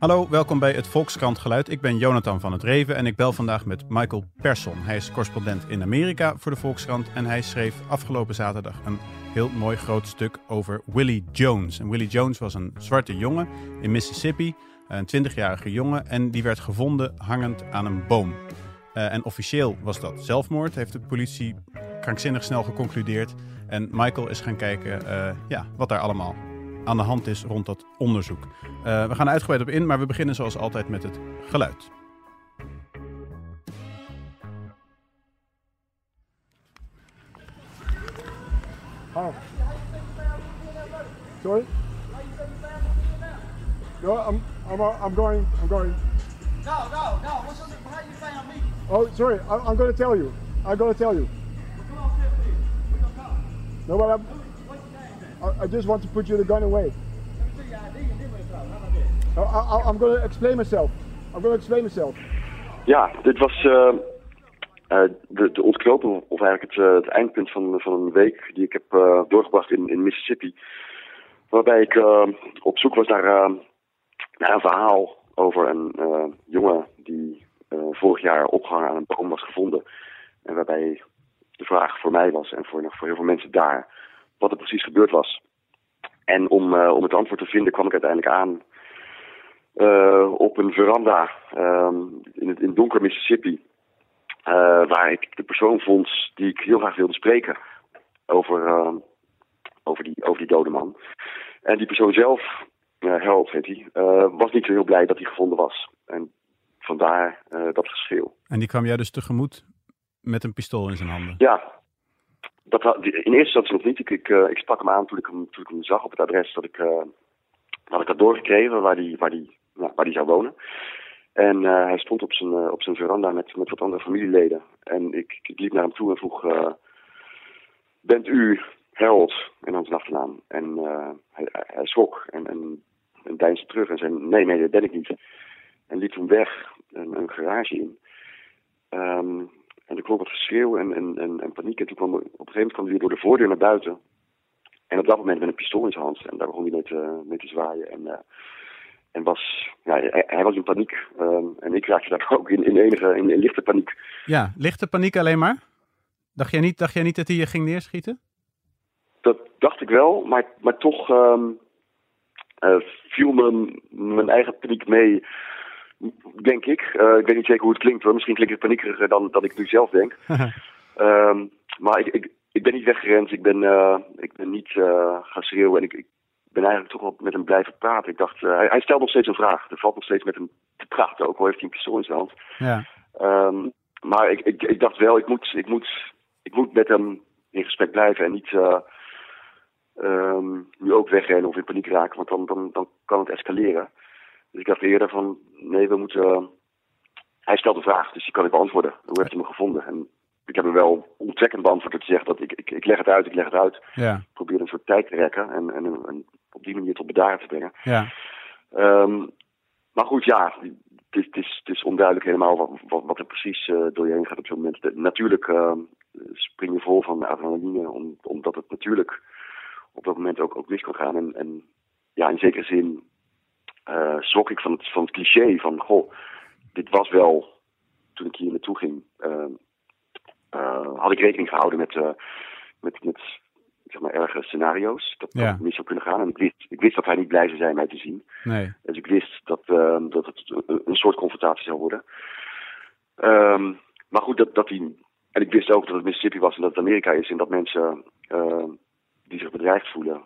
Hallo, welkom bij het Volkskrant Geluid. Ik ben Jonathan van het Reven en ik bel vandaag met Michael Persson. Hij is correspondent in Amerika voor de Volkskrant en hij schreef afgelopen zaterdag een heel mooi groot stuk over Willie Jones. En Willie Jones was een zwarte jongen in Mississippi, een 20-jarige jongen, en die werd gevonden hangend aan een boom. Uh, en officieel was dat zelfmoord, heeft de politie krankzinnig snel geconcludeerd. En Michael is gaan kijken uh, ja, wat daar allemaal aan de hand is rond dat onderzoek. Uh, we gaan er uitgebreid op in, maar we beginnen zoals altijd met het geluid. Oh. Sorry? No, I'm, I'm, I'm going, I'm going. No, no, no. What's your, how you found me? Oh, sorry, I, I'm going to tell you. I'm going to tell you. Come on. We talk. No, but I'm, I, just want to put you the gun away. Your that? I, I'm going to explain myself. I'm going explain myself. Ja, dit was eh, eh, de, de ontknoping, of eigenlijk het, eh, het eindpunt van, van een week die ik heb doorgebracht in, in Mississippi. Waarbij ik op zoek was naar, een verhaal over een jongen die vorig jaar opgehangen aan een boom was gevonden. En waarbij de vraag voor mij was en voor, voor heel veel mensen daar wat er precies gebeurd was. En om, eh, om het antwoord te vinden kwam ik uiteindelijk aan eh, op een veranda ehm, in het in donker Mississippi. eh, waar ik de persoon vond die ik heel graag wilde spreken over, ehm, over, die, over die dode man. En die persoon zelf, Harold heet hij, was niet zo heel blij dat hij gevonden was. En vandaar dat geschreeuw. En die kwam jij dus tegemoet met een pistool in zijn handen. Ja, dat, in eerste instantie nog niet. Ik, eh, ik sprak hem aan toen ik hem, toen ik hem zag op het adres dat ik, eh, dat ik had doorgekregen waar hij waar die, waar die zou wonen. En eh, hij stond op zijn, op zijn veranda met, met wat andere familieleden. En ik, ik liep naar hem toe en vroeg, bent u Harold? En dan zijn achternaam. En hij, hij schrok en, en, en deinsde terug en zei, nee, nee, dat ben ik niet. En liep toen weg, een, een garage in. Ehm, en er klonk wat geschreeuw en, en, en, en paniek. En toen kwam er, op een gegeven moment kwam hij weer door de voordeur naar buiten. En op dat moment met een pistool in zijn hand. En daar begon hij mee te, mee te zwaaien. En, eh, en was, ja, hij, hij was in paniek. Ehm, en ik raakte daar ook in, in enige, in, in lichte paniek. Ja, lichte paniek alleen maar? Dacht jij niet, dacht jij niet dat hij je ging neerschieten? Dat dacht ik wel, maar, maar toch ehm, eh, viel me mijn eigen paniek mee, denk ik. Eh, ik weet niet zeker hoe het klinkt hoor. Misschien klinkt het paniekeriger dan dat ik nu zelf denk. Ehm, maar ik, ik, ik ben niet weggerend. Ik ben, eh, ik ben niet eh, gaan schreeuwen. En ik, ik ben eigenlijk toch wel met hem blijven praten. Ik dacht, hij, hij stelt nog steeds een vraag. Er valt nog steeds met hem te praten, ook al heeft hij een pistool in zijn hand. ja. Ehm, maar ik, ik, ik dacht wel, ik moet, ik, moet, ik moet met hem in gesprek blijven en niet eh, ehm, nu ook wegrennen of in paniek raken, want dan, dan, dan kan het escaleren. Dus ik dacht eerder van, nee, we moeten... hij stelt een vraag, dus die kan ik beantwoorden. Hoe heeft hij me gevonden? En ik heb hem wel onttrekkend beantwoord door te zeggen dat ik, ik, ik leg het uit, ik leg het uit. Ja, Ik probeer een soort tijd te rekken en, en, en op die manier tot bedaren te brengen. ja. Ehm, maar goed, ja, het is, het is, het is onduidelijk helemaal wat, wat, wat er precies eh, door je heen gaat op zo'n moment. De- natuurlijk ehm, spring je vol van adrenaline, om, omdat het natuurlijk op dat moment ook, ook mis kan gaan. En, en ja, in zekere zin eh schrok ik van het, van het cliché van, goh, dit was wel, toen ik hier naartoe ging, ehm, eh, had ik rekening gehouden met, eh, met, met zeg maar, erge scenario's. Dat Ja. mis zou kunnen gaan. En ik wist, ik wist dat hij niet blij zou zijn mij te zien. Nee. Dus ik wist dat, ehm, dat het een, soort confrontatie zou worden. Ehm, maar goed, dat, dat hij. En ik wist ook dat het Mississippi was en dat het Amerika is. En dat mensen die zich bedreigd voelen.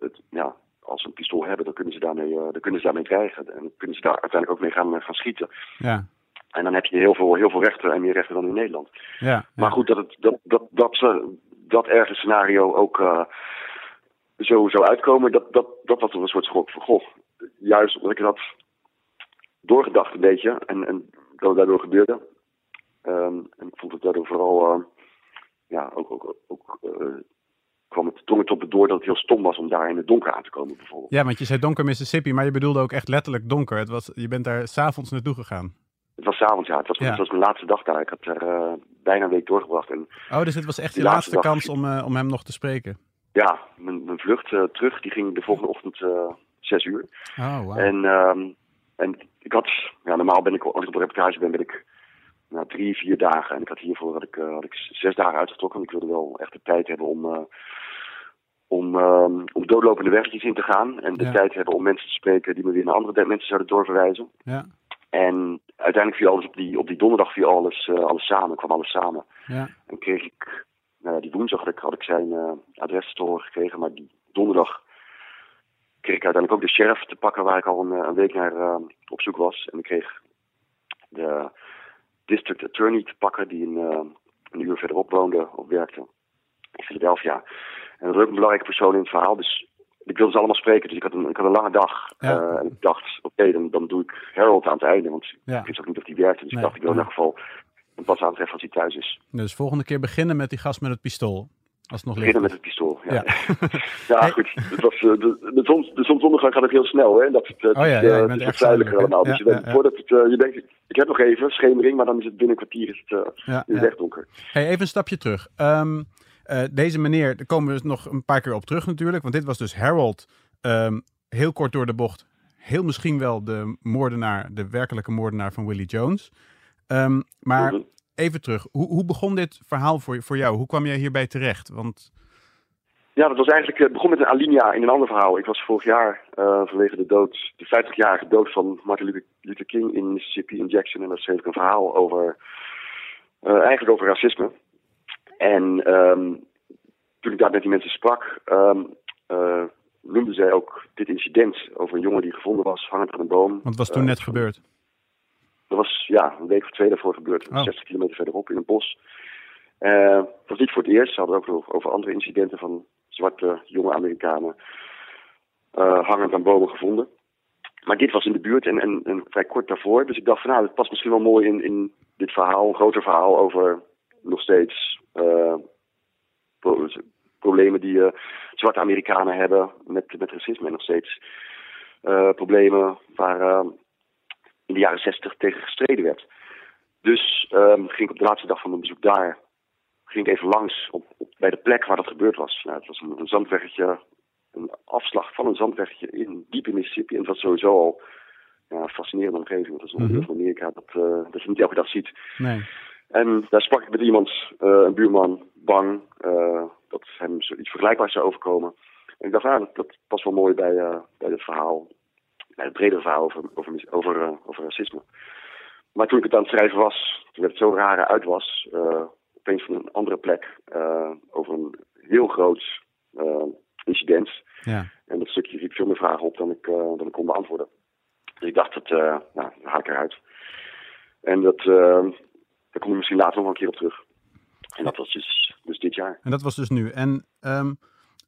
het, ja, als ze een pistool hebben, dan kunnen ze daarmee, eh, dan kunnen ze daarmee dreigen. En dan kunnen ze daar uiteindelijk ook mee gaan, eh, gaan schieten. Ja, En dan heb je heel veel, heel veel rechten en meer rechten dan in Nederland. ja. ja. Maar goed, dat, het, dat, dat, dat, ze- dat erge scenario ook eh, zo zou uitkomen, dat, dat, dat was een soort schok van, goh, juist omdat ik had doorgedacht een beetje en, en dat het daardoor gebeurde. Ehm, en ik vond het daardoor vooral, eh, ja, ook, ook, ook eh, kwam het drong het op het door dat het heel stom was om daar in het donker aan te komen bijvoorbeeld. Ja, want je zei donker Mississippi, maar je bedoelde ook echt letterlijk donker. Het was, je bent daar s'avonds naartoe gegaan. Het was s'avonds, ja. Het was, Ja. het was mijn laatste dag daar. Ik had er eh, bijna een week doorgebracht. En Oh, dus dit was echt je Die laatste kans om, eh, om hem nog te spreken. ja, mijn, mijn vlucht eh, terug, die ging de volgende ochtend zes uur. Oh, wow. En ehm, en ik had, ja, normaal ben ik, als ik op reportage ben, ben ik nou, drie, vier dagen. En ik had hiervoor had ik, had ik zes dagen uitgetrokken. Want ik wilde wel echt de tijd hebben om, om, um, om doodlopende weggetjes in te gaan. En de Ja. tijd hebben om mensen te spreken die me weer naar andere mensen zouden doorverwijzen. Ja, En uiteindelijk viel alles op die, op die donderdag viel alles, uh, alles samen, kwam alles samen. ja, En kreeg ik, nou ja, die woensdag had ik, had ik zijn uh, adres te horen gekregen, maar die donderdag kreeg ik uiteindelijk ook de sheriff te pakken waar ik al een, een week naar uh, op zoek was. En ik kreeg de district attorney te pakken die een, een uur verderop woonde of werkte in Philadelphia. En dat was ook een belangrijke persoon in het verhaal, dus ik wilde ze allemaal spreken, dus ik had een, ik had een lange dag. Ja. Uh, en ik dacht, oké, okay, dan, dan doe ik Harold aan het einde, want Ja. ik wist ook niet of die werkte. Dus Nee, ik dacht, ik wil in elk geval een pas aantreffen als hij thuis is. dus volgende keer beginnen met die gast met het pistool. Als het nog. Beginnen met het pistool. Ja, Ja. ja. Hey. goed. Het was, uh, de, de, zon, de zonsondergang gaat ook heel snel, hè? Dat, dat, Oh ja, ja, het is wat allemaal. Dus je, denkt, voordat het, uh, je denkt, ik heb nog even schemering, maar dan is het binnen een kwartier is het, uh, is het ja. echt donker. Hey, even een stapje terug. Ehm, eh, deze meneer, daar komen we dus nog een paar keer op terug natuurlijk. Want dit was dus Harold, ehm, heel kort door de bocht. Heel misschien wel de moordenaar, de werkelijke moordenaar van Willie Jones. Ehm, maar Mhm. even terug, hoe, hoe begon dit verhaal voor, voor jou? Hoe kwam jij hierbij terecht? Want Ja, dat was eigenlijk, het begon met een alinea in een ander verhaal. Ik was vorig jaar uh, vanwege de dood, de 50-jarige dood van Martin Luther- Luther King in Mississippi, in Jackson. En daar schreef ik een verhaal over, uh, eigenlijk over racisme. En um, toen ik daar met die mensen sprak, um, uh, noemden zij ook dit incident over een jongen die gevonden was, hangend aan een boom. want het was toen Uh, net gebeurd. Dat was ja, een week of twee daarvoor gebeurd, Oh. 60 kilometer verderop in een bos. Uh, het was niet voor het eerst, ze hadden ook nog over andere incidenten van zwarte jonge Amerikanen hangend aan bomen gevonden. Maar dit was in de buurt en, en, en vrij kort daarvoor. Dus ik dacht van nou, het past misschien wel mooi in, in dit verhaal, een groter verhaal over nog steeds pro problemen die uh, zwarte Amerikanen hebben met, met racisme. En nog steeds uh, problemen waar in de jaren zestig tegen gestreden werd. Dus um, ging ik op de laatste dag van mijn bezoek daar ging ik even langs op, op, bij de plek waar dat gebeurd was. Nou, het was een, een zandweggetje, een afslag van een zandweggetje in diep in Mississippi. En het was sowieso al ja, een fascinerende omgeving. Want dat is een onderdeel van Amerika dat, uh, dat je niet elke dag ziet. Nee. En daar sprak ik met iemand, uh, een buurman, bang uh, dat hem zoiets vergelijkbaars zou overkomen. En ik dacht, ah, dat, dat past wel mooi bij, uh, bij het verhaal, bij het bredere verhaal over, over, over, over racisme. Maar toen ik het aan het schrijven was, toen het zo rare uit was, uh, opeens van een andere plek, uh, over een heel groot uh, incident. Ja. En dat stukje riep veel meer vragen op dan ik, dan ik kon beantwoorden. Dus ik dacht, dat, nou, ik eruit. En dat, daar kom ik misschien later nog een keer op terug. En dat was dus, dus dit jaar. En dat was dus nu. En, um,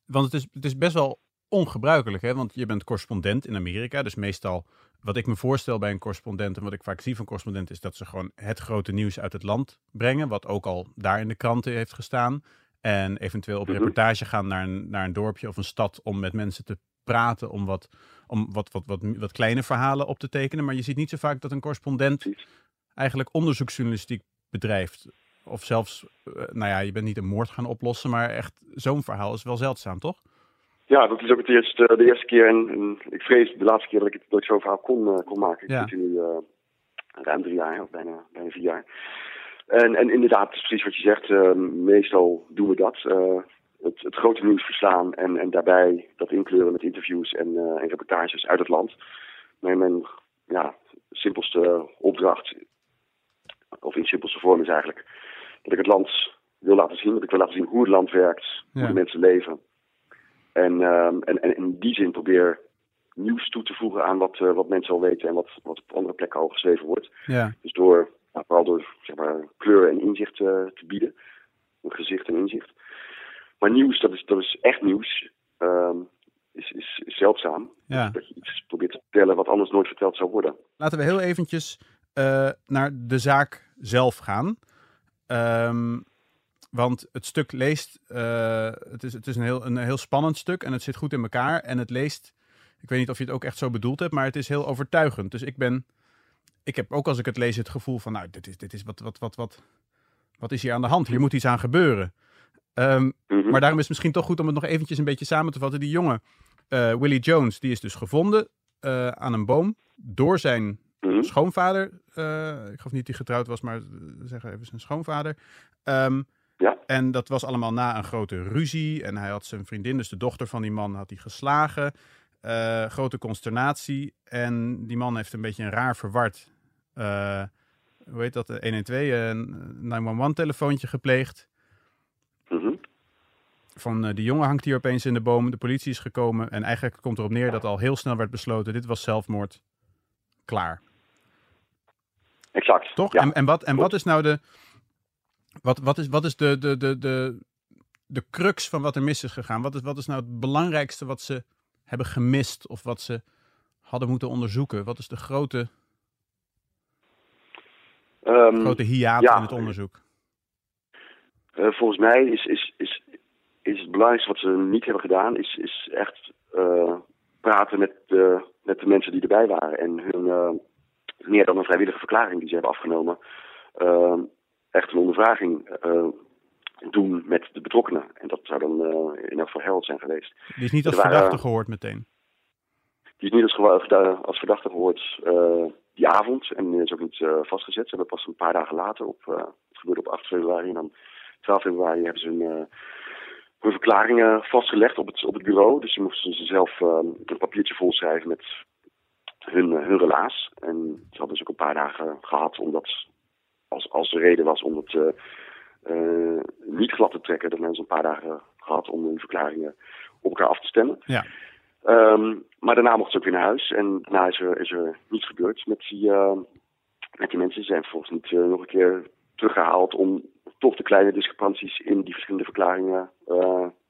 want het is, het is best wel ongebruikelijk, hè? Want je bent correspondent in Amerika. Dus meestal, wat ik me voorstel bij een correspondent en wat ik vaak zie van correspondenten, is dat ze gewoon het grote nieuws uit het land brengen. Wat ook al daar in de kranten heeft gestaan. En eventueel op Mhm. reportage gaan naar een, naar een dorpje of een stad om met mensen te praten. Om, wat, om wat, wat, wat, wat kleine verhalen op te tekenen. Maar je ziet niet zo vaak dat een correspondent eigenlijk onderzoeksjournalistiek bedrijft. Of zelfs, uh, nou ja, je bent niet een moord gaan oplossen, maar echt zo'n verhaal is wel zeldzaam, toch? Ja, dat is ook het eerste, de eerste keer en, en ik vrees de laatste keer dat ik, dat ik zo'n verhaal kon, uh, kon maken. Ik Ja. zit hier nu uh, ruim drie jaar, of bijna, bijna vier jaar. En, en inderdaad, het is precies wat je zegt. Uh, meestal doen we dat. Uh, het, het grote nieuws verslaan en, en daarbij dat inkleuren met interviews en, en reportages uit het land. Mijn, mijn ja, simpelste opdracht, of in simpelste vorm is eigenlijk, dat ik het land wil laten zien. Dat ik wil laten zien hoe het land werkt, hoe de mensen leven. En, um, en, en in die zin probeer nieuws toe te voegen aan wat, uh, wat mensen al weten en wat, wat op andere plekken al geschreven wordt. Ja, Dus door, nou, vooral door zeg maar, kleur en inzicht uh, te bieden. Een gezicht en inzicht. Maar nieuws, dat is, dat is echt nieuws. Um, is, is, is zeldzaam. ja. Dat je iets probeert te vertellen wat anders nooit verteld zou worden. Laten we heel eventjes uh, naar de zaak zelf gaan. Um, want het stuk leest, uh, het is, het is een, heel, een heel spannend stuk en het zit goed in elkaar. En het leest, ik weet niet of je het ook echt zo bedoeld hebt, maar het is heel overtuigend. Dus ik ben, ik heb ook als ik het lees het gevoel van, nou, dit is, dit is wat, wat, wat, wat, wat is hier aan de hand? Hier moet iets aan gebeuren. Um, Mhm. mm-hmm. Maar daarom is het misschien toch goed om het nog eventjes een beetje samen te vatten. Die jongen, uh, Willie Jones, die is dus gevonden. eh, aan een boom door zijn Mhm. schoonvader. eh, ik geloof niet die getrouwd was, maar eh, zeg even zijn schoonvader. Ehm, Ja. En dat was allemaal na een grote ruzie. En hij had zijn vriendin, dus de dochter van die man, had hij geslagen. Eh, grote consternatie. En die man heeft een beetje een raar verward. eh, hoe heet dat? 112, een 911-telefoontje gepleegd. Mhm. Van eh, die jongen hangt hier opeens in de boom. De politie is gekomen. En eigenlijk komt erop neer dat al heel snel werd besloten: dit was zelfmoord. Klaar. Exact. Toch? Ja. En, en, wat, en wat is nou de. Wat, wat is, wat is de, de, de, de, de crux van wat er mis is gegaan? Wat is, wat is nou het belangrijkste wat ze hebben gemist? Of wat ze hadden moeten onderzoeken? Wat is de grote, Ehm, grote hiaat ja. in het onderzoek? Eh, volgens mij is, is, is, is het belangrijkste wat ze niet hebben gedaan, is, is echt eh, praten met de, met de mensen die erbij waren. En hun, eh, meer dan een vrijwillige verklaring die ze hebben afgenomen, eh, echt een ondervraging eh, doen met de betrokkenen. En dat zou dan eh, in elk geval Harold zijn geweest. Die is niet als Er waren- verdachte gehoord meteen. Die is niet als, als verdachte gehoord eh, die avond en is ook niet vastgezet. Ze hebben pas een paar dagen later, op, het gebeurde op 8 februari en dan 12 februari hebben ze hun, hun verklaringen vastgelegd op het, op het bureau. Dus ze moesten ze zelf eh, een papiertje volschrijven met hun, eh, hun relaas. En ze hadden dus ook een paar dagen gehad om dat, als, als de reden was om het eh, eh, niet glad te trekken, dan hebben ze een paar dagen gehad om hun verklaringen op elkaar af te stemmen. Ja. Ehm, maar daarna mochten ze ook weer naar huis. En daarna is er, is er niets gebeurd met die, met die mensen. Ze zijn vervolgens niet nog een keer teruggehaald om toch de kleine discrepanties in die verschillende verklaringen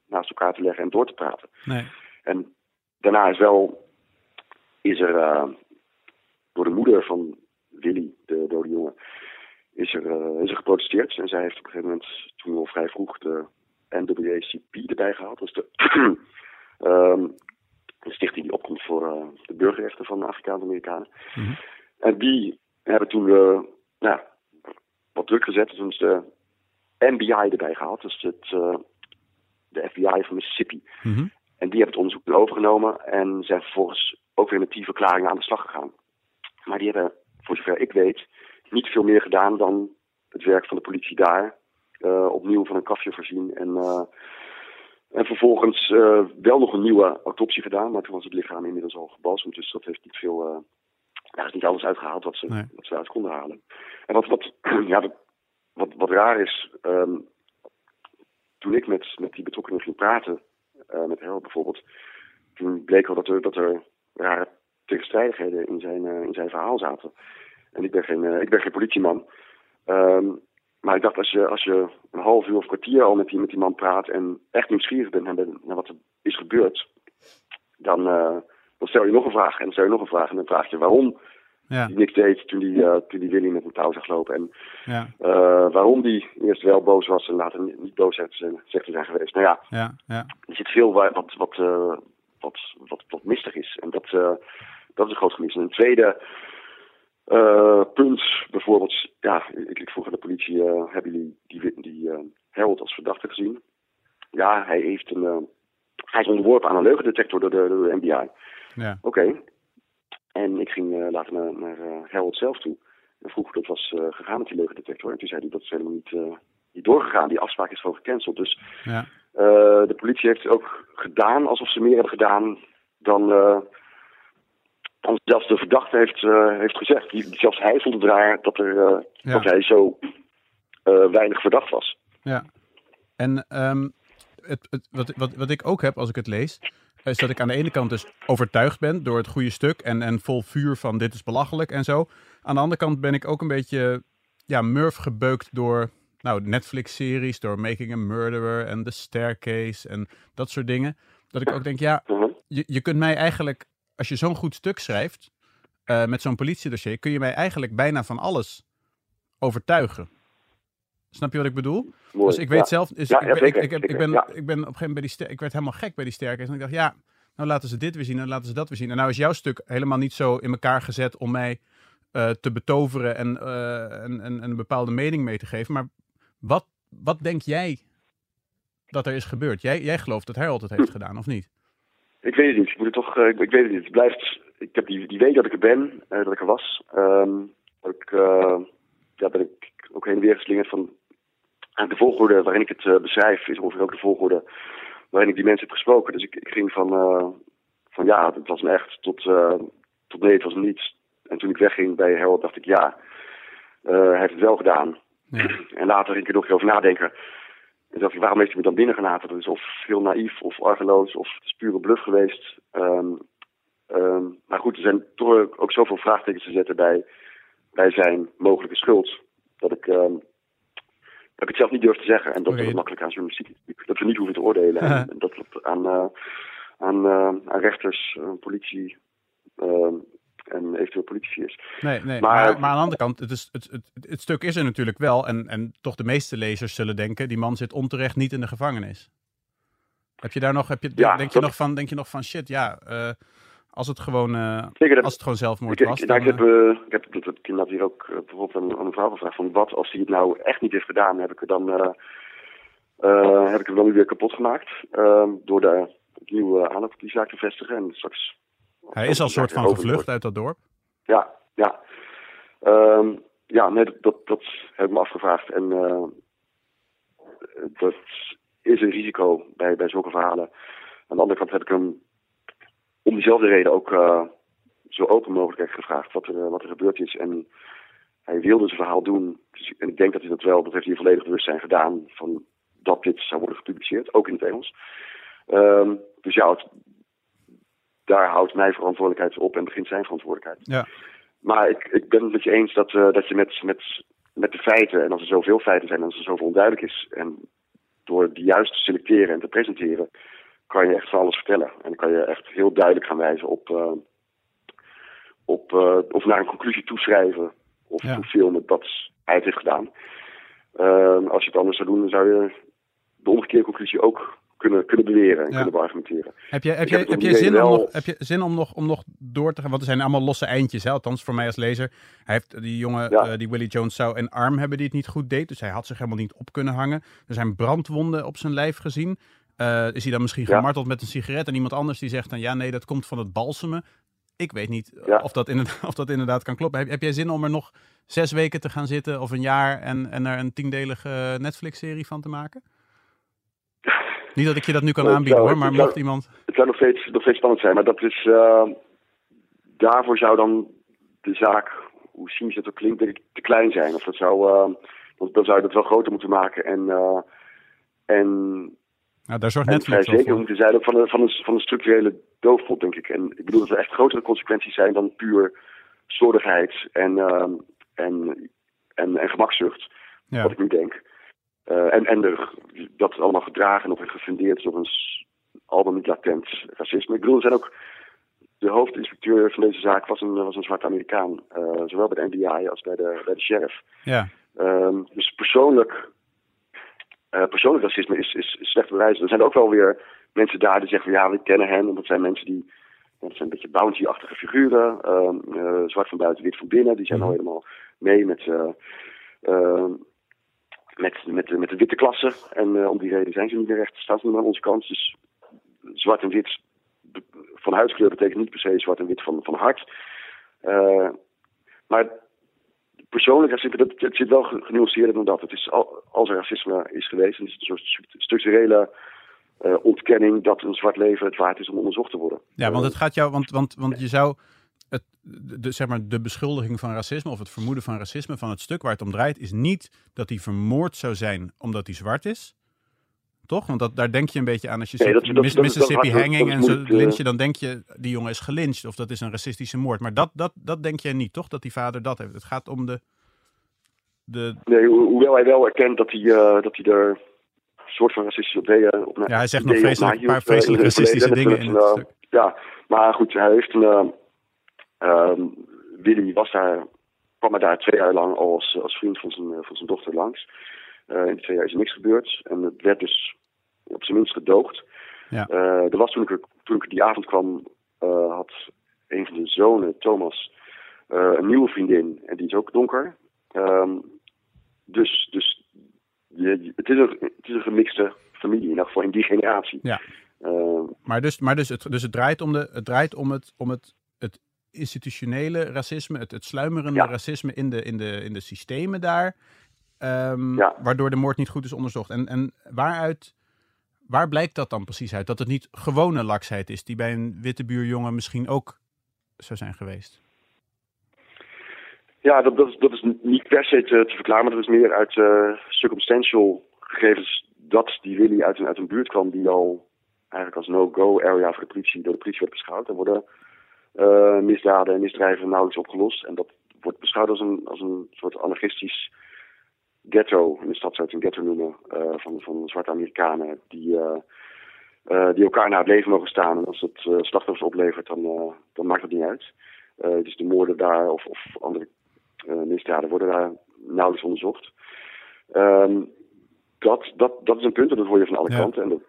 naast elkaar te leggen en door te praten. Nee. En daarna is wel, is er eh, door de moeder van Willy, de dode jongen, is er, eh, is er geprotesteerd. En zij heeft op een gegeven moment, toen al vrij vroeg, de NAACP erbij gehaald. Dat is de, ehm, stichting die opkomt voor eh, de burgerrechten van de Afrikaanse Amerikanen. Mhm. En die hebben toen nou, wat druk gezet. Toen is de NBI erbij gehaald. Dus het, de FBI van Mississippi. Mhm. En die hebben het onderzoek overgenomen en zijn vervolgens ook weer met die verklaringen aan de slag gegaan. Maar die hebben, voor zover ik weet, niet veel meer gedaan dan het werk van de politie daar. eh, opnieuw van een kafje voorzien en, eh, en vervolgens eh, wel nog een nieuwe autopsie gedaan. Maar toen was het lichaam inmiddels al gebalsemd, dus dat heeft niet veel, daar is niet alles uitgehaald wat ze, Nee. wat ze uit konden halen. En wat, wat, ja, wat, wat, wat raar is, ehm, toen ik met, met die betrokkenen ging praten, met Harold bijvoorbeeld, toen bleek wel dat er, dat er rare tegenstrijdigheden in zijn, eh, in zijn verhaal zaten. En ik ben geen, eh, ik ben geen politieman. Ehm, maar ik dacht, als je, als je een half uur of kwartier al met die, met die man praat en echt nieuwsgierig bent naar, wat er is gebeurd, dan, eh, dan stel je nog een vraag en dan stel je nog een vraag en dan vraag je waarom Ja. hij niks deed toen die, toen die Willy met een touw zag lopen. En Ja. waarom die eerst wel boos was en later niet, boos zegt te zijn geweest. Nou ja, Ja. Ja. er zit veel wa- wat, wat, eh, wat, wat, wat mistig is. En dat, eh, dat is een groot gemis. En een tweede eh, punt, bijvoorbeeld, ja, ik, ik vroeg aan de politie, eh, hebben jullie die, die Harold als verdachte gezien? Ja, hij, heeft een, hij is onderworpen aan een leugendetector door de, door de NBI. Ja. Oké. En ik ging eh, later naar, naar Harold zelf toe. En vroeg hoe dat was gegaan met die leugendetector. En toen zei hij dat is helemaal niet, niet doorgegaan. Die afspraak is gewoon gecanceld. Dus Ja. Eh, de politie heeft ook gedaan alsof ze meer hebben gedaan dan, eh, dan zelfs de verdachte heeft, eh, heeft gezegd. Die, zelfs hij vond het raar dat, er, Ja. dat hij zo weinig verdacht was. Ja. En ehm, het, het, wat, wat, wat ik ook heb als ik het lees, is dat ik aan de ene kant dus overtuigd ben door het goede stuk en, en vol vuur van dit is belachelijk en zo. Aan de andere kant ben ik ook een beetje ja, murf gebeukt door nou, Netflix-series, door Making a Murderer en The Staircase en dat soort dingen. Dat ik ook denk, ja, Mhm. je, je kunt mij eigenlijk, als je zo'n goed stuk schrijft, eh, met zo'n politiedossier, kun je mij eigenlijk bijna van alles overtuigen. Snap je wat ik bedoel? Mooi. Dus ik weet Ja. zelf, is, Ja, ik, ja, ben, ik, ben, ik ben op een gegeven moment bij die ster, ik werd helemaal gek bij die sterkheid. En ik dacht, ja, nou laten ze dit weer zien en laten ze dat weer zien. En nou is jouw stuk helemaal niet zo in elkaar gezet om mij eh, te betoveren en, eh, en, en, en een bepaalde mening mee te geven. Maar wat, wat denk jij dat er is gebeurd? Jij, jij gelooft dat Harold het heeft gedaan, of niet? Ik weet het niet. Ik, moet het toch, eh, ik, ik weet het niet. Het blijft, ik heb die, die week dat ik er ben, eh, dat ik er was, ehm, dat ik, eh, ja, ben ik ook heen en weer geslingerd van de volgorde waarin ik het beschrijf is ongeveer ook de volgorde waarin ik die mensen heb gesproken. Dus ik, ik ging van, van ja, het was een echt tot, tot nee, het was een niets. En toen ik wegging bij Harold dacht ik ja, hij heeft het wel gedaan. Ja. En later ging ik er nog over nadenken. En dacht ik, waarom heeft hij me dan binnengelaten? Dat is of heel naïef of argeloos of het is pure bluff geweest. Ehm, ehm, maar goed, er zijn toch ook zoveel vraagtekens te zetten bij, bij zijn mogelijke schuld. Dat ik, ehm, dat ik het zelf niet durf te zeggen. En dat Oké. is makkelijk aan journalistiek. is. Dat we niet hoeven te oordelen. En, en dat het aan, eh, aan, eh, aan rechters, politie en eventueel politici is. Nee, nee. Maar, Maar- maar, aan de andere kant, het, is, het, het, het stuk is er natuurlijk wel. En, en toch de meeste lezers zullen denken, die man zit onterecht niet in de gevangenis. Heb je daar nog, heb je, Ja, denk, je nog van, denk je nog van, shit, ja, eh, als het gewoon, eh, Zeker, als het gewoon zelfmoord Ik, was, ik, dan, ik heb, eh, ik heb ik hier ook bijvoorbeeld aan, aan een vrouw gevraagd van wat als hij het nou echt niet heeft gedaan, heb ik er dan, heb ik hem dan nu weer kapot gemaakt door de opnieuw uh, aandacht op die zaak te vestigen en straks. Hij is al een soort van gevlucht uit dat dorp. Ja, ja. Ehm, ja, nee, dat, dat, heb ik me afgevraagd en eh, dat is een risico bij, bij zulke verhalen. Aan de andere kant heb ik hem om diezelfde reden ook eh, zo open mogelijk gevraagd wat er, wat er gebeurd is. En hij wilde zijn verhaal doen. Dus, en ik denk dat hij dat wel, dat heeft hij volledig bewustzijn gedaan van dat dit zou worden gepubliceerd, ook in het Engels. Ehm, dus ja, het- daar houdt mijn verantwoordelijkheid op en begint zijn verantwoordelijkheid. Ja. Maar ik, ik ben het met je eens dat, eh, dat je met, met, met de feiten, en als er zoveel feiten zijn en als er zoveel onduidelijk is, en door die juist te selecteren en te presenteren, kan je echt van alles vertellen. En dan kan je echt heel duidelijk gaan wijzen op, eh, op eh, of naar een conclusie toeschrijven of Ja. toefilmen dat hij het heeft gedaan. Ehm, als je het anders zou doen, dan zou je de omgekeerde conclusie ook kunnen, kunnen beweren en Ja. kunnen beargumenteren. Heb je, heb je, heb je, zin, om wel- nog, heb je zin om nog, om nog door te gaan? Want er zijn allemaal losse eindjes, hè? althans voor mij als lezer. Hij heeft, die jongen, Ja. eh, die Willie Jones, zou een arm hebben die het niet goed deed. Dus hij had zich helemaal niet op kunnen hangen. Er zijn brandwonden op zijn lijf gezien. Eh, is hij dan misschien Ja. gemarteld met een sigaret? En iemand anders die zegt dan, ja nee, dat komt van het balsemen. Ik weet niet eh, of, dat inderdaad, of dat inderdaad kan kloppen. Heb, heb jij zin om er nog zes weken te gaan zitten of een jaar en, en er een tiendelige Netflix-serie van te maken? Niet dat ik je dat nu kan Nou, aanbieden nou, hoor, maar mocht iemand... Het zou nog steeds, nog steeds spannend zijn, maar dat is. eh, daarvoor zou dan de zaak, hoe cynisch het ook klinkt, denk ik, te klein zijn. Of dat zou. eh, dan, dan zou je dat wel groter moeten maken. En, eh, en, Nou, daar zorgt en Netflix vrij wel zeker voor. moeten zijn ook van een, van, een, van een structurele doofpot, denk ik. En ik bedoel dat er echt grotere consequenties zijn dan puur slordigheid en, en, en, en gemakzucht. Ja. Wat ik nu denk. Eh, en en er, dat allemaal gedragen of gefundeerd is op een s- al dan niet latent racisme. Ik bedoel, er zijn ook. De hoofdinspecteur van deze zaak was een, was een zwarte Amerikaan. eh, zowel bij de NBI als bij de, bij de sheriff. Ja, Ehm, dus persoonlijk, eh, persoonlijk racisme is, is, is slecht bewijzen. Er zijn ook wel weer mensen daar die zeggen van ja, we kennen hen. En dat zijn mensen die, dat zijn een beetje bounty-achtige figuren. ehm, eh, zwart van buiten, wit van binnen. Die zijn Mhm. al helemaal mee met, eh, ehm, met, met, met de witte klasse. En eh, om die reden zijn ze niet meer recht, meer aan onze kant. Dus zwart en wit van huidskleur betekent niet per se zwart en wit van, van hart. Eh, maar persoonlijk dat, het zit wel ge- genuanceerder dan dat. Het is al, als er racisme is geweest, is het een soort stru- structurele eh, ontkenning dat een zwart leven het waard is om onderzocht te worden. ja want het gaat jou, want, want, want je zou het, de, zeg maar, de beschuldiging van racisme of het vermoeden van racisme van het stuk waar het om draait, is niet dat hij vermoord zou zijn omdat hij zwart is. Toch? Want dat, daar denk je een beetje aan als je Nee, ziet dat- dat- Miss- dat is- dat is Mississippi hanging en zo eh. lynchen, dan denk je, die jongen is gelyncht of dat is een racistische moord. Maar dat, dat, dat denk jij niet, toch? Dat die vader dat heeft. Het gaat om de... de Nee, ho- hoewel hij wel erkent dat hij, eh, dat hij er een soort van racistische ideeën op na- ja, hij zegt nog op vreselijk, een paar eh, vreselijk racistische dingen in het stuk. eh, Ja, maar goed, hij heeft een... ehm, Willy was daar, kwam er daar twee jaar lang als, als vriend van zijn, eh, van zijn dochter langs. Eh, in die twee jaar is er niks gebeurd. En het werd dus op zijn minst gedoogd. Ja. Eh, er was toen ik, er- toen ik die avond kwam, had een van de zonen, Thomas, een nieuwe vriendin. En die is ook donker. Ehm, dus dus je, het, is een, het is een gemixte familie, in ieder geval in die generatie. Ja. Ehm, Maar, dus, maar dus, het, dus het draait om, de, het, draait om, het, om het, het institutionele racisme, het, het sluimerende Ja. racisme in de, in, de, in de systemen daar, ehm, Ja. waardoor de moord niet goed is onderzocht. En, en waaruit, waar blijkt dat dan precies uit? Dat het niet gewone laksheid is, die bij een witte buurjongen misschien ook zou zijn geweest. Ja, dat, dat, is, dat is niet per se te, te verklaren, maar dat is meer uit eh, circumstantial gegevens dat die Willy uit een, uit een buurt kwam die al eigenlijk als no-go area voor de politie, door de politie werd beschouwd. Er worden eh, misdaden en misdrijven nauwelijks opgelost. En dat wordt beschouwd als een, als een soort anarchistisch ghetto. In de stad zou je het een ghetto noemen, eh, van, van zwarte Amerikanen die, eh, die elkaar naar het leven mogen staan. En als het slachtoffers oplevert, dan, dan maakt het niet uit. Dus de moorden daar of, of andere misdaden worden daar nauwelijks onderzocht. Ehm, dat, dat, dat is een punt en dat hoor je van alle Ja. kanten. En dat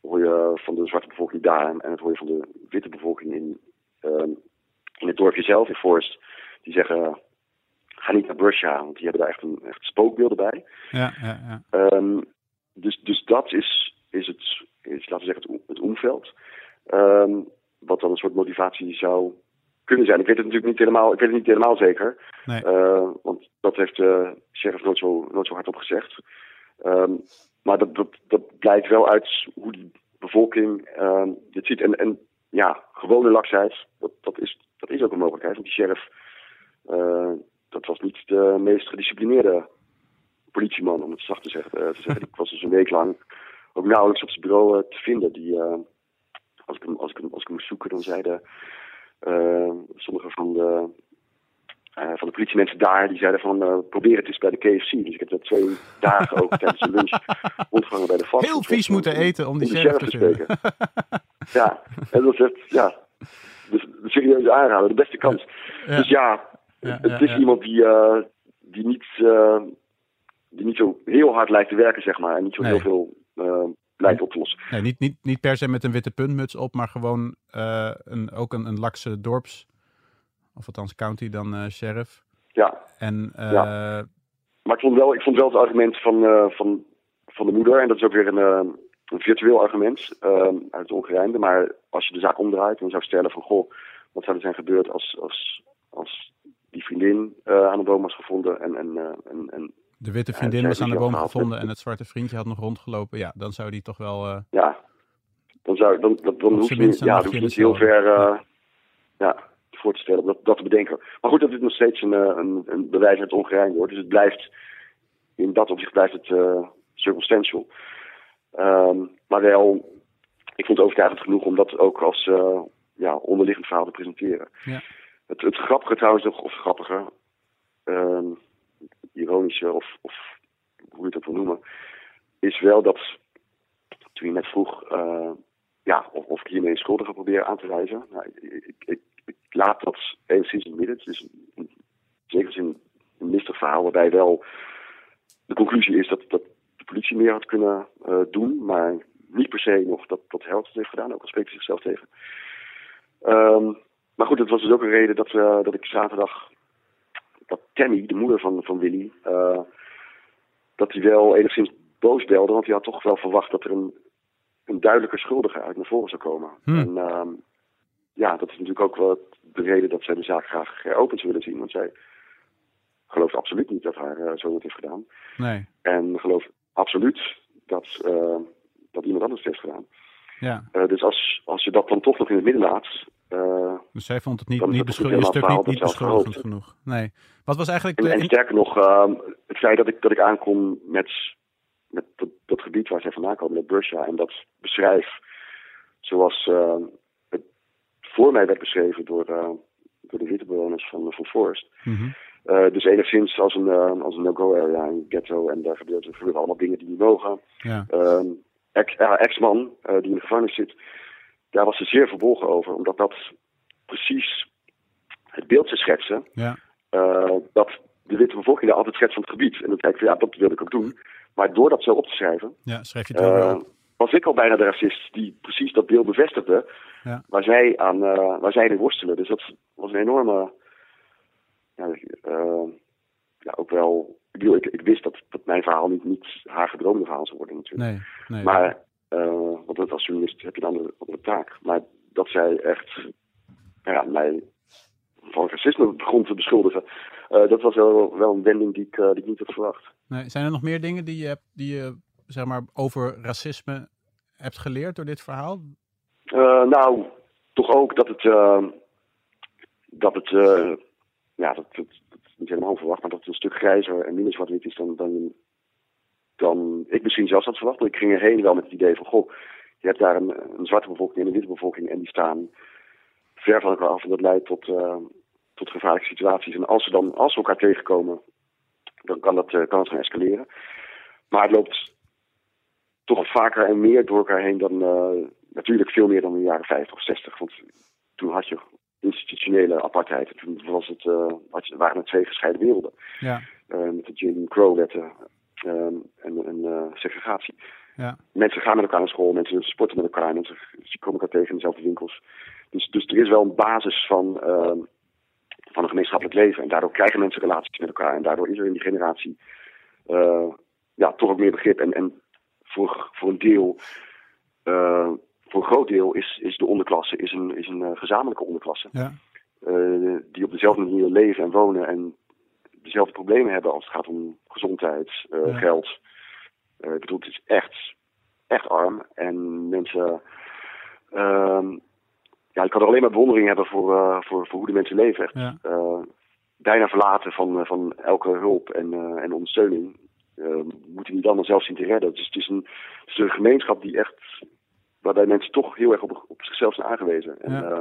hoor je van de zwarte bevolking daar en dat hoor je van de witte bevolking in, in het dorpje zelf, in Forest. Die zeggen, ga niet naar Brusha, want die hebben daar echt, een, echt spookbeelden bij. Ja, ja, ja. Ehm, dus, dus dat is, is het, is, laten we zeggen, het, omveld. Ehm, wat dan een soort motivatie zou kunnen zijn. Ik weet het natuurlijk niet helemaal, ik weet het niet helemaal zeker. Nee. Eh, want dat heeft de sheriff nooit zo, nooit zo hard op gezegd. Ehm, maar dat, dat, dat blijkt wel uit hoe die bevolking ehm, dit ziet. En, en ja, gewone laksheid, dat, dat, is, dat is ook een mogelijkheid. Want die sheriff, eh, dat was niet de meest gedisciplineerde politieman, om het zacht te zeggen. te zeggen. Die was dus een week lang ook nauwelijks op zijn bureau eh, te vinden. Die, als, ik hem, als, ik hem, als ik hem moest zoeken, dan zeiden sommige van de, eh, van de politiemensen daar, die zeiden van eh, probeer het eens bij de KFC. Dus ik heb dat twee dagen ook tijdens de lunch rondgehangen bij de vast. Heel vies moeten eten om die sheriff te spreken. ja, en dat is echt, ja, dus de serieuze aanrader, de beste kans. Ja. Dus ja, Ja, het ja, is iemand die, eh, die, niet, die niet zo heel hard lijkt te werken, zeg maar. En niet zo Nee. heel veel lijkt op te lossen. Nee, niet, niet, niet per se met een witte puntmuts op, maar gewoon een, ook een, een lakse dorps, of althans county dan eh, sheriff. Ja, En eh, maar ik vond wel, ik vond wel het argument van, eh, van, van de moeder, en dat is ook weer een, een virtueel argument uit het ongerijmde. Maar als je de zaak omdraait en zou stellen van, goh, wat zou er zijn gebeurd als, als, als die vriendin aan de boom was gevonden en, en, en, en de witte vriendin was aan de boom gevonden en het zwarte vriendje had nog rondgelopen. Ja, dan zou die toch wel... ja, dan zou dan, dan, dan Op hoef zijn je, minst een ja, dan niet heel ver ja, voor te stellen, om dat, dat te bedenken. Maar goed, dat is nog steeds een, eh, een, een bewijs uit het ongerijmde hoor. Dus het blijft, in dat opzicht blijft het eh, circumstantial. Ehm, maar wel, ik vond het overtuigend genoeg om dat ook als eh, ja, onderliggend verhaal te presenteren. Ja. Het, het grappige trouwens nog, of grappiger, ehm, ironische of, of hoe je het ook wil noemen, is wel dat toen je net vroeg ja, of, of ik hiermee schuldigen probeer aan te wijzen. Nou, ik, ik laat dat enigszins in het midden. Het is in zekere zin een mistig verhaal waarbij wel de conclusie is dat, dat de politie meer had kunnen eh, doen, maar niet per se nog dat, dat Held het heeft gedaan, ook al spreekt hij zichzelf tegen. Ehm, maar goed, dat was dus ook een reden dat, eh, dat ik zaterdag, dat Tammy, de moeder van, van Willy, eh, dat hij wel enigszins boos belde, want hij had toch wel verwacht dat er een, een duidelijke schuldige uit naar voren zou komen. Hmm. En ehm, ja, dat is natuurlijk ook wel de reden dat zij de zaak graag heropend willen zien, want zij gelooft absoluut niet dat haar eh, zoon het heeft gedaan. nee, En gelooft absoluut dat, eh, dat iemand anders het heeft gedaan. ja. Eh, dus als, als je dat dan toch nog in het midden laat, Dus zij vond het niet, niet beschul- stuk niet, niet beschuldigend genoeg. Nee. Wat was eigenlijk En, de... en sterker nog, ehm, het feit dat ik, dat ik aankom met, met dat, dat gebied waar zij vandaan komen, met Brusha, en dat beschrijf zoals ehm, voor mij werd beschreven door, eh, door de witte bewoners van, van Forest. Mhm. Eh, dus enigszins als een, eh, als een no-go area, een ghetto, en daar gebeuren, gebeuren allemaal dingen die niet mogen. Ja, ja, ex-man eh, die in de gevangenis zit, daar was ze zeer verbolgen over, omdat dat precies het beeld ze schetsen ja, eh, dat de witte bevolking daar altijd schetst van het gebied. En dan denk ik van ja, dat wil ik ook doen. Maar door dat zo op te schrijven, ja, schrijf je het wel eh. Was ik al bijna de racist die precies dat beeld bevestigde Ja. waar, zij aan, eh, waar zij in worstelen. Dus dat was een enorme, ja, eh, ja ook wel, ik, bedoel, ik, ik wist dat, dat mijn verhaal niet, niet haar gedroomde verhaal zou worden natuurlijk. Nee, nee. Maar, eh, want als journalist heb je een andere, andere taak. Maar dat zij echt nou ja, mij van racisme begon te beschuldigen. Dat was wel, wel een wending die ik, die ik niet had verwacht. Nee, zijn er nog meer dingen die je, hebt, die je zeg maar, over racisme hebt geleerd door dit verhaal? Eh, nou, toch ook dat het, eh, dat het, eh, ja, dat, dat, niet helemaal onverwacht, maar dat het een stuk grijzer en minder zwart-wit is dan, dan, dan ik misschien zelfs had verwacht. Maar ik ging erheen wel met het idee van, goh, je hebt daar een, een zwarte bevolking en een witte bevolking en die staan ver van elkaar af en dat leidt tot, tot gevaarlijke situaties. En als ze dan, als elkaar tegenkomen, dan kan dat, kan het gaan escaleren. Maar het loopt toch vaker en meer door elkaar heen dan, eh, natuurlijk veel meer dan in de jaren 50 of 60. Want toen had je institutionele apartheid. En Toen was het, eh, had je, waren het twee gescheiden werelden. Ja, Eh, met de Jim Crow-wetten en, en segregatie. ja, Mensen gaan met elkaar naar school, mensen sporten met elkaar, mensen ze komen elkaar tegen in dezelfde winkels. Dus, dus er is wel een basis van, van een gemeenschappelijk leven. En daardoor krijgen mensen relaties met elkaar. En daardoor is er in die generatie ja, toch ook meer begrip. En, en voor, voor een deel, eh, voor een groot deel, is, is de onderklasse is een, is een eh, gezamenlijke onderklasse. ja, eh, die op dezelfde manier leven en wonen en dezelfde problemen hebben als het gaat om gezondheid, Ja. geld. Ik bedoel, het is echt, echt arm. En mensen. ehm, ja, ik kan er alleen maar bewondering hebben voor, voor, voor hoe de mensen leven. Ja. bijna verlaten van, van elke hulp en, en ondersteuning. Eh, moeten die dan zelf zien te redden. Dus het is een, het is een gemeenschap die echt. waarbij mensen toch heel erg op, op zichzelf zijn aangewezen. En, Ja. eh,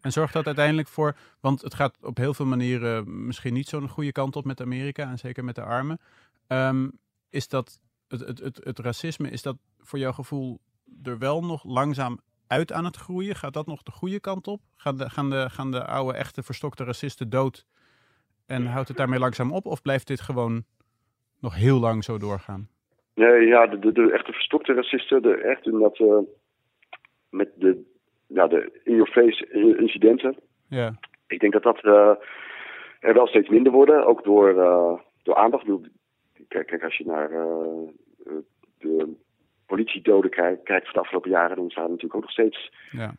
En zorgt dat uiteindelijk voor, want het gaat op heel veel manieren misschien niet zo'n goede kant op met Amerika en zeker met de armen. Ehm, is dat het, het, het, het racisme, is dat voor jouw gevoel er wel nog langzaam uit aan het groeien? Gaat dat nog de goede kant op? Gaan de, gaan de, gaan de oude, echte, verstokte racisten dood en houdt het daarmee langzaam op? Of blijft dit gewoon nog heel lang zo doorgaan? Nee, ja, de, de, de echte verstokte racisten, de echt inderdaad eh met de, ja, de in-your-face incidenten. Ja, Ik denk dat dat eh, er wel steeds minder worden, ook door, eh, door aandacht. Kijk, kijk, als je naar de politiedoden kijkt, kijkt van de afgelopen jaren, dan staat er natuurlijk ook nog steeds ja,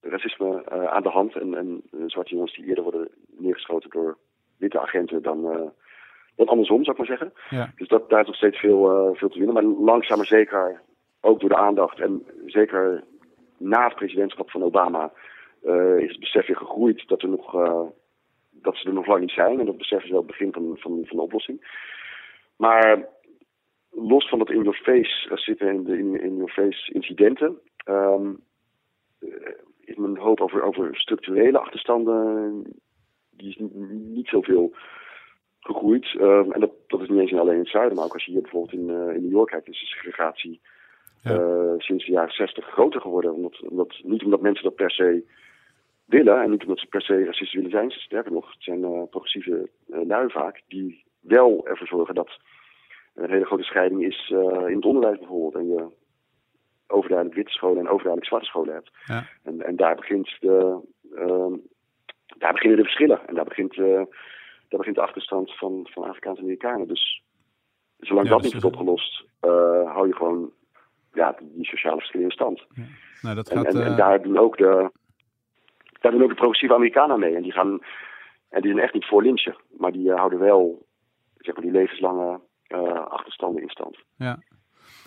racisme aan de hand. En, en zwarte jongens die eerder worden neergeschoten door witte agenten dan, dan andersom, zou ik maar zeggen. ja, Dus dat, daar is nog steeds veel, eh, veel te winnen. Maar langzaam maar zeker, ook door de aandacht en zeker na het presidentschap van Obama, eh, is het besef weer gegroeid dat, er nog, eh, dat ze er nog lang niet zijn. En dat besef is wel het begin van, van, van de oplossing. Maar los van dat in-your-face racisme en de in- in-your-face incidenten, ehm, eh, is mijn hoop over, over structurele achterstanden, die is niet, niet zoveel gegroeid. Ehm, en dat, dat is niet eens alleen in het zuiden, maar ook als je hier bijvoorbeeld in, eh, in New York kijkt, is de segregatie Ja. eh, sinds de jaren 60 groter geworden. Omdat, omdat, niet omdat mensen dat per se willen en niet omdat ze per se racisten willen zijn. Sterker nog, het zijn eh, progressieve lui vaak die wel ervoor zorgen dat er een hele grote scheiding is in het onderwijs bijvoorbeeld. En je overduidelijk witte scholen en overduidelijk zwarte scholen hebt. ja. En, en daar, begint de, ehm, daar beginnen de verschillen. En daar begint, daar begint de achterstand van, van Afrikaanse Amerikanen. Dus zolang Ja, dat dus niet wordt opgelost, eh, hou je gewoon ja, die sociale verschillen in stand. Nou, dat En, gaat... en, en eh, daar doen ook de, daar doen ook de progressieve Amerikanen mee. En die gaan, en die zijn echt niet voor lynchen, maar die eh, houden wel zeg maar, die levenslange achterstanden in stand. Ja.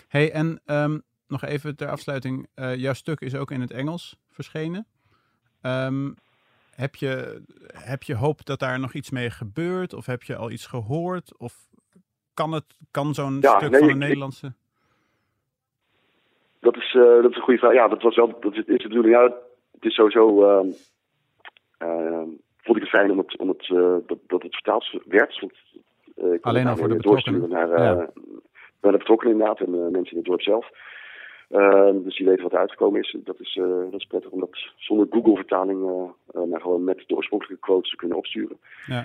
Hey, en ehm, nog even ter afsluiting. jouw stuk is ook in het Engels verschenen. Ehm, heb, je, heb je hoop dat daar nog iets mee gebeurt? Of heb je al iets gehoord? Of kan, het, kan zo'n Ja, stuk nee, van ik- Nederlandse... Dat is, eh, dat is een goede vraag. Ja, dat was wel dat is, is de bedoeling. Ja, het is sowieso. ehm ehm, vond ik het fijn om het, om het, eh, dat, dat het vertaald werd. Want, eh, ik Alleen al voor de betrokkenen. Naar, Ja. naar de betrokkenen inderdaad en mensen in het dorp zelf. Ehm, dus die weten wat er uitgekomen is. Dat is, eh, dat is prettig om dat zonder Google-vertaling, eh, eh, maar gewoon met de oorspronkelijke quotes te kunnen opsturen. Ja.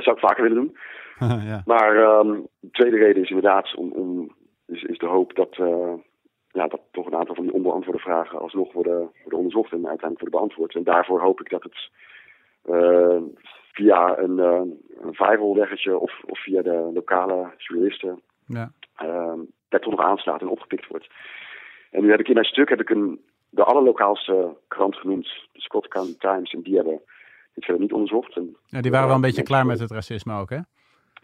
Zou ik vaker willen doen. ja. Maar ehm, de tweede reden is inderdaad om, om, is, is de hoop dat, ja, dat toch een aantal van die onbeantwoorde vragen alsnog worden, worden onderzocht en uiteindelijk worden beantwoord. En daarvoor hoop ik dat het via een, eh, een viral weggetje of, of via de lokale journalisten ja. ehm, daar toch nog aanslaat en opgepikt wordt. En nu heb ik in mijn stuk heb ik een, de allerlokaalste krant genoemd, de Scott County Times, en die hebben, die is verder niet onderzocht. En, Ja, die waren wel een beetje klaar met het racisme ook, hè?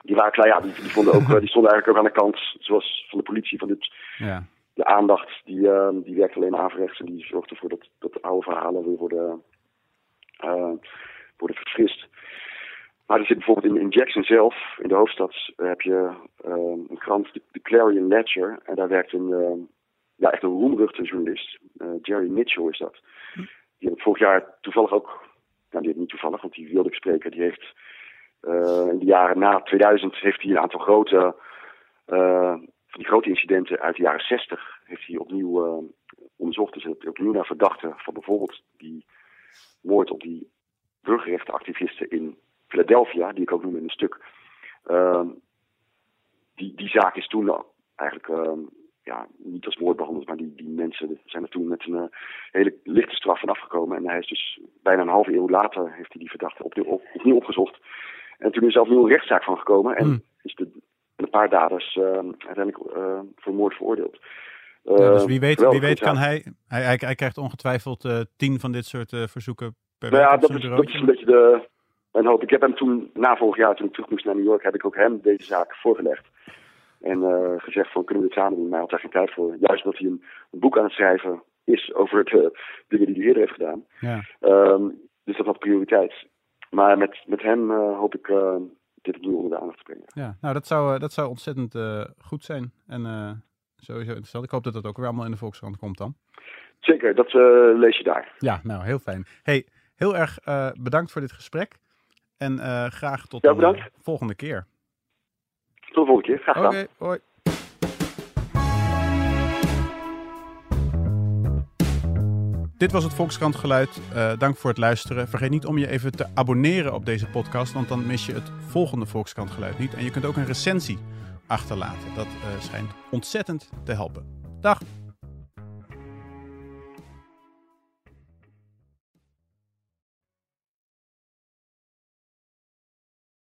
Die waren klaar, ja, die, die, vonden ook, eh, die stonden eigenlijk ook aan de kant, zoals van de politie, van dit, Ja. de aandacht, die, eh, die werkt alleen maar averechts en die zorgt ervoor dat, dat de oude verhalen weer worden, eh, worden verfrist. Maar er zit bijvoorbeeld in, in Jackson zelf, in de hoofdstad, eh, heb je eh, een krant, de, Clarion Ledger. En daar werkt een, eh, ja, echt een roemruchte journalist. Eh, Jerry Mitchell is dat. Die heb vorig jaar toevallig ook, nou die niet toevallig, want die wilde ik spreken. Die heeft eh, in de jaren na 2000 heeft hij een aantal grote, eh, van die grote incidenten uit de jaren 60 heeft hij opnieuw onderzocht. Dus heeft opnieuw naar verdachten van bijvoorbeeld die moord op die burgerrechtenactivisten in Philadelphia, die ik ook noem in een stuk. Die, die zaak is toen eigenlijk ja, niet als moord behandeld, maar die, die mensen zijn er toen met een eh, hele lichte straf van afgekomen. En hij is dus bijna een halve eeuw later heeft hij die verdachte opnieuw, op, opnieuw opgezocht. En toen is er opnieuw een rechtszaak van gekomen en Hmm. is de, een paar daders ehm, uiteindelijk eh, voor moord veroordeeld. Ja, dus Eh, wie weet, wie weet kan hij, hij, hij... hij krijgt ongetwijfeld eh, tien van dit soort eh, verzoeken per Nou ja, dat is, dat is een beetje de, mijn hoop. Ik heb hem toen, na vorig jaar, toen ik terug moest naar New York, heb ik ook hem deze zaak voorgelegd. En eh, gezegd van, kunnen we dit samen doen? Maar hij had daar geen tijd voor. Juist omdat hij een, een boek aan het schrijven is over de dingen die hij eerder heeft gedaan. Ja. Ehm, dus dat had prioriteit. Maar met, met hem eh, hoop ik eh, dit opnieuw onder de aandacht te brengen. Ja, nou dat zou, eh, dat zou ontzettend eh, goed zijn. En eh, sowieso interessant. Ik hoop dat dat ook weer allemaal in de Volkskrant komt dan. Zeker, dat eh, lees je daar. Ja, nou heel fijn. Hey, heel erg eh, bedankt voor dit gesprek. En eh, graag tot Ja, eh, volgende keer. Tot de volgende keer. Graag Oké, gedaan. hoi. Dit was het Volkskrant Geluid. Eh, dank voor het luisteren. Vergeet niet om je even te abonneren op deze podcast, want dan mis je het volgende Volkskrant Geluid niet. En je kunt ook een recensie achterlaten. Dat eh, schijnt ontzettend te helpen. Dag!